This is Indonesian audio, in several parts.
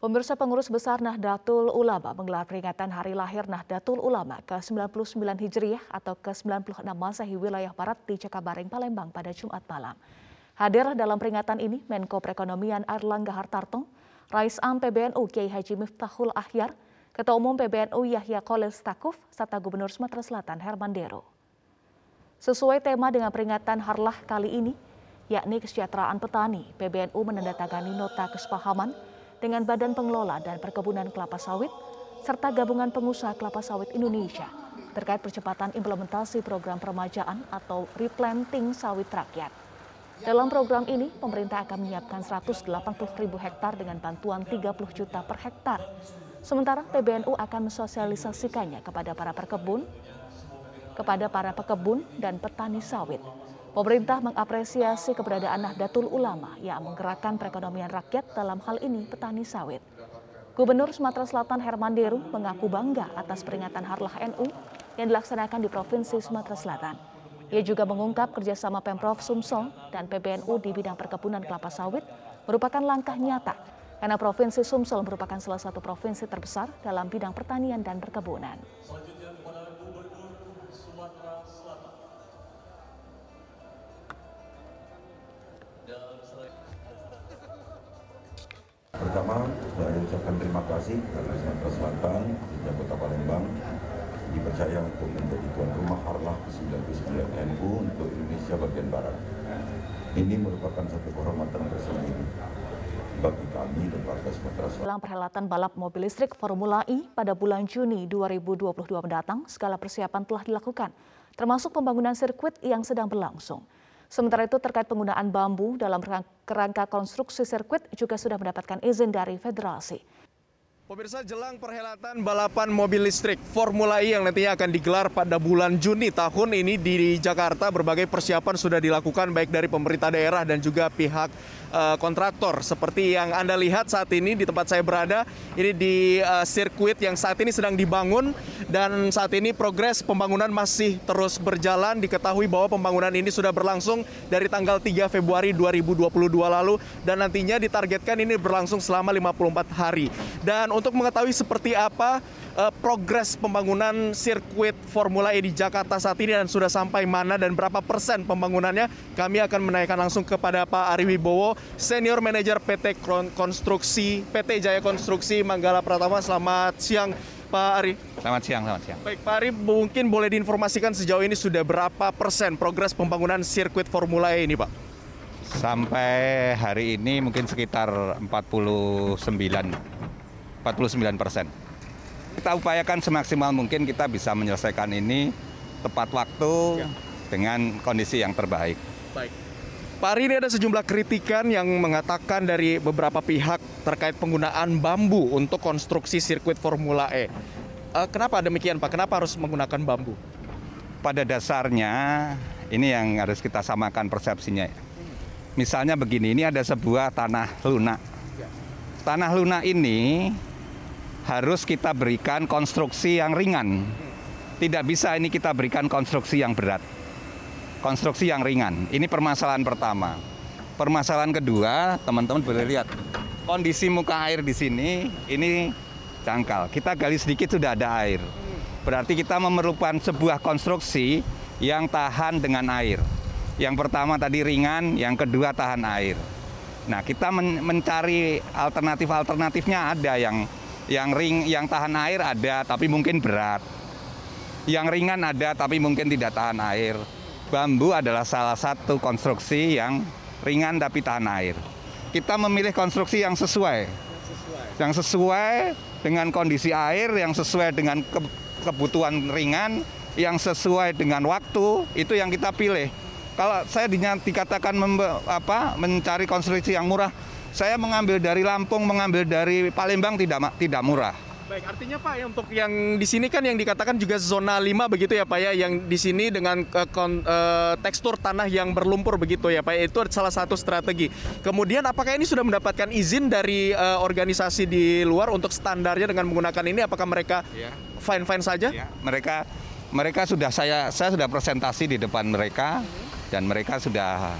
Pemirsa pengurus besar Nahdlatul Ulama menggelar peringatan hari lahir Nahdlatul Ulama ke-99 Hijriah atau ke-96 Masehi wilayah Barat di Cakabaring, Palembang pada Jumat malam. Hadir dalam peringatan ini Menko Perekonomian Erlangga Hartarto, Rais Am PBNU Kiai Haji Miftahul Ahyar, Ketua Umum PBNU Yahya Kolil Stakuf, serta Gubernur Sumatera Selatan Herman Dero. Sesuai tema dengan peringatan Harlah kali ini, yakni kesejahteraan petani, PBNU menandatangani nota kesepahaman dengan Badan Pengelola dan Perkebunan Kelapa Sawit serta Gabungan Pengusaha Kelapa Sawit Indonesia terkait percepatan implementasi program permajaan atau replanting sawit rakyat. Dalam program ini, pemerintah akan menyiapkan 180 ribu hektar dengan bantuan 30 juta per hektar. Sementara PBNU akan mensosialisasikannya kepada para perkebun, kepada para pekebun dan petani sawit. Pemerintah mengapresiasi keberadaan Nahdlatul Ulama yang menggerakkan perekonomian rakyat dalam hal ini petani sawit. Gubernur Sumatera Selatan Herman Deru mengaku bangga atas peringatan Harlah NU yang dilaksanakan di Provinsi Sumatera Selatan. Ia juga mengungkap kerjasama Pemprov Sumsel dan PBNU di bidang perkebunan kelapa sawit merupakan langkah nyata karena Provinsi Sumsel merupakan salah satu provinsi terbesar dalam bidang pertanian dan perkebunan. Pertama, saya ucapkan terima kasih karena Sumatera Selatan dan Kota Palembang dipercaya untuk menjadi tuan rumah Harlah ke-99 NU untuk Indonesia bagian Barat. Ini merupakan satu kehormatan tersendiri bagi kami dan warga Sumatera Selatan. Dalam perhelatan balap mobil listrik Formula E pada bulan Juni 2022 mendatang, segala persiapan telah dilakukan, termasuk pembangunan sirkuit yang sedang berlangsung. Sementara itu terkait penggunaan bambu dalam kerangka konstruksi sirkuit juga sudah mendapatkan izin dari federasi. Pemirsa jelang perhelatan balapan mobil listrik Formula E yang nantinya akan digelar pada bulan Juni tahun ini di Jakarta berbagai persiapan sudah dilakukan baik dari pemerintah daerah dan juga pihak uh, kontraktor. Seperti yang Anda lihat saat ini di tempat saya berada, ini di uh, sirkuit yang saat ini sedang dibangun dan saat ini progres pembangunan masih terus berjalan. Diketahui bahwa pembangunan ini sudah berlangsung dari tanggal 3 Februari 2022 lalu dan nantinya ditargetkan ini berlangsung selama 54 hari. Dan untuk mengetahui seperti apa uh, progres pembangunan sirkuit Formula E di Jakarta saat ini dan sudah sampai mana dan berapa persen pembangunannya, kami akan menanyakan langsung kepada Pak Ari Wibowo, Senior Manager PT Konstruksi PT Jaya Konstruksi Manggala Pratama. Selamat siang Pak Ari. Selamat siang, selamat siang. Baik, Pak Ari, mungkin boleh diinformasikan sejauh ini sudah berapa persen progres pembangunan sirkuit Formula E ini, Pak? Sampai hari ini mungkin sekitar 49 49 persen. Kita upayakan semaksimal mungkin kita bisa menyelesaikan ini tepat waktu ya. dengan kondisi yang terbaik. Baik. Pak Ari, ini ada sejumlah kritikan yang mengatakan dari beberapa pihak terkait penggunaan bambu untuk konstruksi sirkuit Formula E. Uh, kenapa demikian Pak? Kenapa harus menggunakan bambu? Pada dasarnya ini yang harus kita samakan persepsinya. Misalnya begini, ini ada sebuah tanah lunak. Tanah lunak ini harus kita berikan konstruksi yang ringan. Tidak bisa ini kita berikan konstruksi yang berat. Konstruksi yang ringan. Ini permasalahan pertama. Permasalahan kedua, teman-teman boleh lihat kondisi muka air di sini ini jangkal. Kita gali sedikit sudah ada air. Berarti kita memerlukan sebuah konstruksi yang tahan dengan air. Yang pertama tadi ringan, yang kedua tahan air. Nah, kita men mencari alternatif-alternatifnya ada yang yang ring, yang tahan air ada, tapi mungkin berat. Yang ringan ada, tapi mungkin tidak tahan air. Bambu adalah salah satu konstruksi yang ringan tapi tahan air. Kita memilih konstruksi yang sesuai, yang sesuai dengan kondisi air, yang sesuai dengan kebutuhan ringan, yang sesuai dengan waktu, itu yang kita pilih. Kalau saya dikatakan apa, mencari konstruksi yang murah, saya mengambil dari Lampung, mengambil dari Palembang tidak tidak murah. Baik, artinya Pak ya untuk yang di sini kan yang dikatakan juga zona 5 begitu ya Pak ya, yang di sini dengan uh, kon, uh, tekstur tanah yang berlumpur begitu ya Pak ya, itu salah satu strategi. Kemudian apakah ini sudah mendapatkan izin dari uh, organisasi di luar untuk standarnya dengan menggunakan ini apakah mereka ya. fine-fine saja? Ya. Mereka mereka sudah saya saya sudah presentasi di depan mereka dan mereka sudah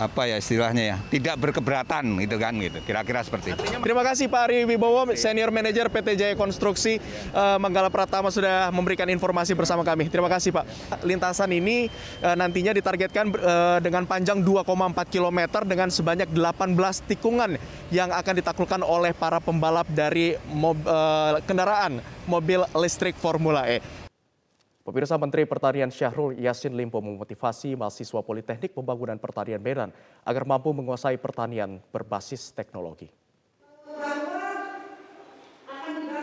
apa ya istilahnya ya tidak berkeberatan gitu kan gitu kira-kira seperti itu. Terima kasih Pak Ari Wibowo, Senior Manager PT Jaya Konstruksi uh, Manggala Pratama sudah memberikan informasi bersama kami. Terima kasih Pak. Lintasan ini uh, nantinya ditargetkan uh, dengan panjang 2,4 km dengan sebanyak 18 tikungan yang akan ditaklukkan oleh para pembalap dari mob, uh, kendaraan mobil listrik Formula E. Pemirsa Menteri Pertanian Syahrul Yassin Limpo memotivasi mahasiswa Politeknik Pembangunan Pertanian Medan agar mampu menguasai pertanian berbasis teknologi.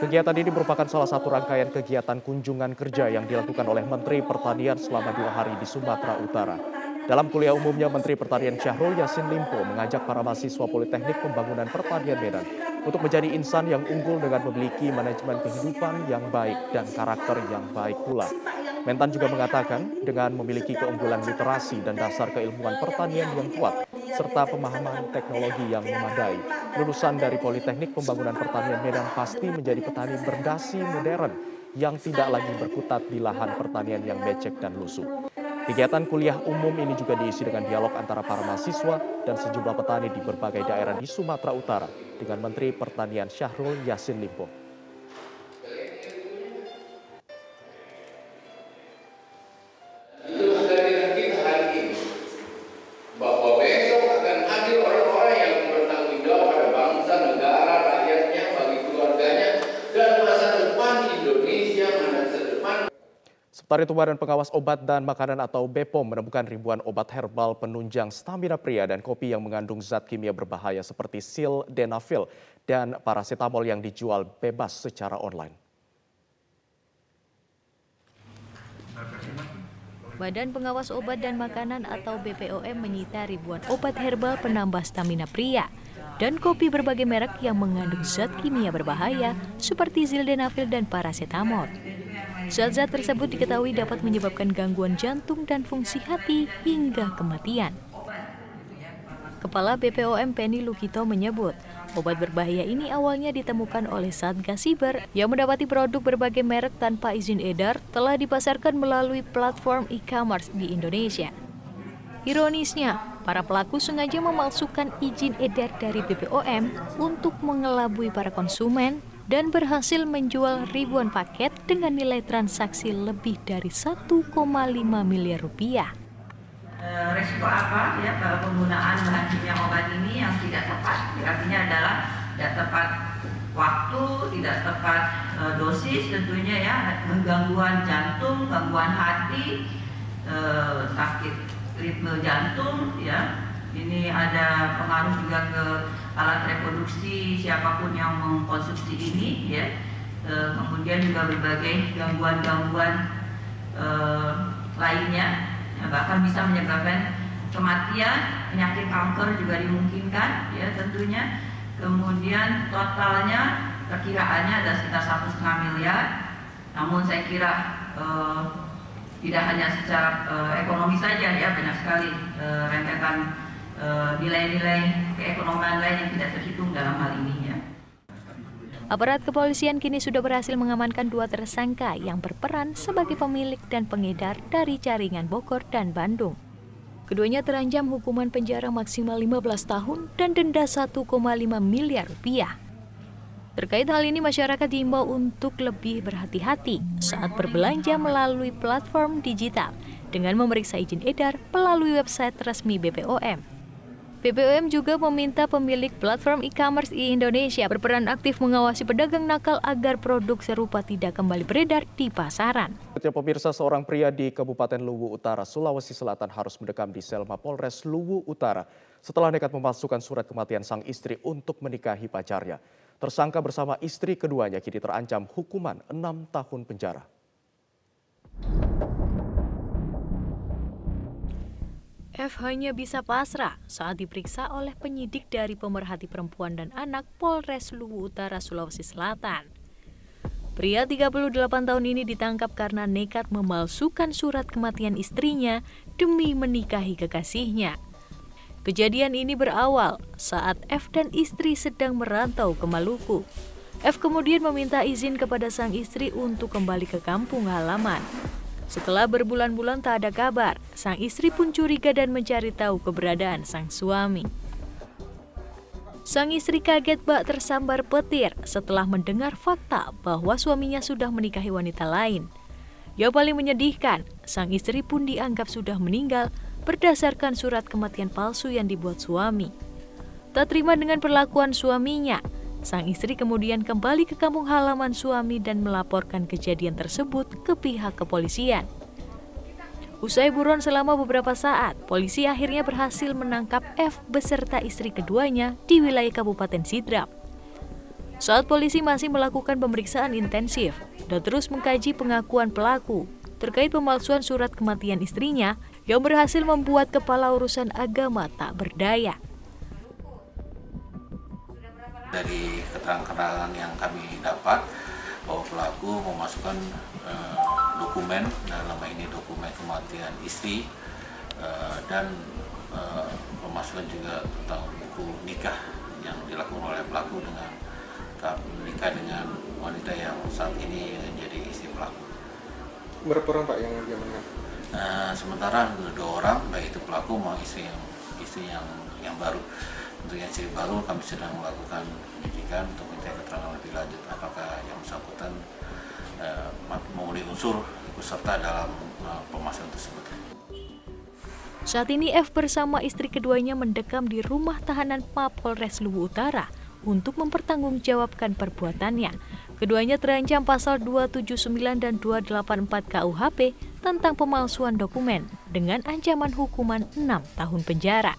Kegiatan ini merupakan salah satu rangkaian kegiatan kunjungan kerja yang dilakukan oleh Menteri Pertanian selama dua hari di Sumatera Utara. Dalam kuliah umumnya, Menteri Pertanian Syahrul Yassin Limpo mengajak para mahasiswa Politeknik Pembangunan Pertanian Medan untuk menjadi insan yang unggul dengan memiliki manajemen kehidupan yang baik dan karakter yang baik pula. Mentan juga mengatakan dengan memiliki keunggulan literasi dan dasar keilmuan pertanian yang kuat, serta pemahaman teknologi yang memadai, lulusan dari Politeknik Pembangunan Pertanian Medan pasti menjadi petani berdasi modern yang tidak lagi berkutat di lahan pertanian yang becek dan lusuh. Kegiatan kuliah umum ini juga diisi dengan dialog antara para mahasiswa dan sejumlah petani di berbagai daerah di Sumatera Utara dengan Menteri Pertanian Syahrul Yassin Limpo. Sementara itu Badan Pengawas Obat dan Makanan atau BPOM menemukan ribuan obat herbal penunjang stamina pria dan kopi yang mengandung zat kimia berbahaya seperti sildenafil dan paracetamol yang dijual bebas secara online. Badan Pengawas Obat dan Makanan atau BPOM menyita ribuan obat herbal penambah stamina pria dan kopi berbagai merek yang mengandung zat kimia berbahaya seperti sildenafil dan paracetamol. Zat-zat tersebut diketahui dapat menyebabkan gangguan jantung dan fungsi hati hingga kematian. Kepala BPOM Penny Lukito menyebut, obat berbahaya ini awalnya ditemukan oleh Satgas Siber yang mendapati produk berbagai merek tanpa izin edar telah dipasarkan melalui platform e-commerce di Indonesia. Ironisnya, para pelaku sengaja memalsukan izin edar dari BPOM untuk mengelabui para konsumen dan berhasil menjual ribuan paket dengan nilai transaksi lebih dari 1,5 miliar rupiah. Eh, resiko apa ya kalau penggunaan bahan kimia obat ini yang tidak tepat? Artinya adalah tidak tepat waktu, tidak tepat e, dosis tentunya ya, menggangguan jantung, gangguan hati, e, sakit ritme jantung ya, ini ada pengaruh juga ke alat reproduksi siapa pun yang mengkonsumsi ini ya. E, kemudian juga berbagai gangguan-gangguan e, lainnya ya, bahkan bisa menyebabkan kematian penyakit kanker juga dimungkinkan ya tentunya. Kemudian totalnya perkiraannya ada sekitar satu setengah miliar. Namun saya kira e, tidak hanya secara e, ekonomi saja ya banyak sekali e, rentetan Eh, nilai-nilai keekonomian lain yang tidak terhitung dalam hal ini ya. Aparat kepolisian kini sudah berhasil mengamankan dua tersangka yang berperan sebagai pemilik dan pengedar dari jaringan Bogor dan Bandung. Keduanya terancam hukuman penjara maksimal 15 tahun dan denda 1,5 miliar rupiah. Terkait hal ini, masyarakat diimbau untuk lebih berhati-hati saat berbelanja melalui platform digital dengan memeriksa izin edar melalui website resmi BPOM. BPOM juga meminta pemilik platform e-commerce di Indonesia berperan aktif mengawasi pedagang nakal agar produk serupa tidak kembali beredar di pasaran. Setiap pemirsa seorang pria di Kabupaten Luwu Utara, Sulawesi Selatan harus mendekam di sel Mapolres Luwu Utara setelah nekat memasukkan surat kematian sang istri untuk menikahi pacarnya. Tersangka bersama istri keduanya kini terancam hukuman enam tahun penjara. F hanya bisa pasrah saat diperiksa oleh penyidik dari pemerhati perempuan dan anak Polres Luwu Utara, Sulawesi Selatan. Pria 38 tahun ini ditangkap karena nekat memalsukan surat kematian istrinya demi menikahi kekasihnya. Kejadian ini berawal saat F dan istri sedang merantau ke Maluku. F kemudian meminta izin kepada sang istri untuk kembali ke kampung halaman. Setelah berbulan-bulan tak ada kabar, sang istri pun curiga dan mencari tahu keberadaan sang suami. Sang istri kaget bak tersambar petir setelah mendengar fakta bahwa suaminya sudah menikahi wanita lain. Yang paling menyedihkan, sang istri pun dianggap sudah meninggal berdasarkan surat kematian palsu yang dibuat suami. Tak terima dengan perlakuan suaminya, sang istri kemudian kembali ke kampung halaman suami dan melaporkan kejadian tersebut ke pihak kepolisian. Usai buron selama beberapa saat, polisi akhirnya berhasil menangkap F beserta istri keduanya di wilayah Kabupaten Sidrap. Saat polisi masih melakukan pemeriksaan intensif dan terus mengkaji pengakuan pelaku terkait pemalsuan surat kematian istrinya yang berhasil membuat kepala urusan agama tak berdaya. Dari keterangan-keterangan yang kami dapat bahwa pelaku memasukkan eh, dokumen dalam ini dokumen kematian istri uh, dan uh, pemasukan juga tentang buku nikah yang dilakukan oleh pelaku dengan menikah dengan wanita yang saat ini menjadi istri pelaku. Berapa orang pak yang dia menikah? Uh, sementara dua orang, baik itu pelaku maupun istri yang istri yang yang baru. Untuk yang istri baru kami sedang melakukan penyidikan untuk minta keterangan lebih lanjut apakah yang bersangkutan uh, memenuhi unsur ikut serta dalam uh, pemasangan tersebut. Saat ini F bersama istri keduanya mendekam di rumah tahanan Mapolres Luwu Utara untuk mempertanggungjawabkan perbuatannya. Keduanya terancam pasal 279 dan 284 KUHP tentang pemalsuan dokumen dengan ancaman hukuman 6 tahun penjara.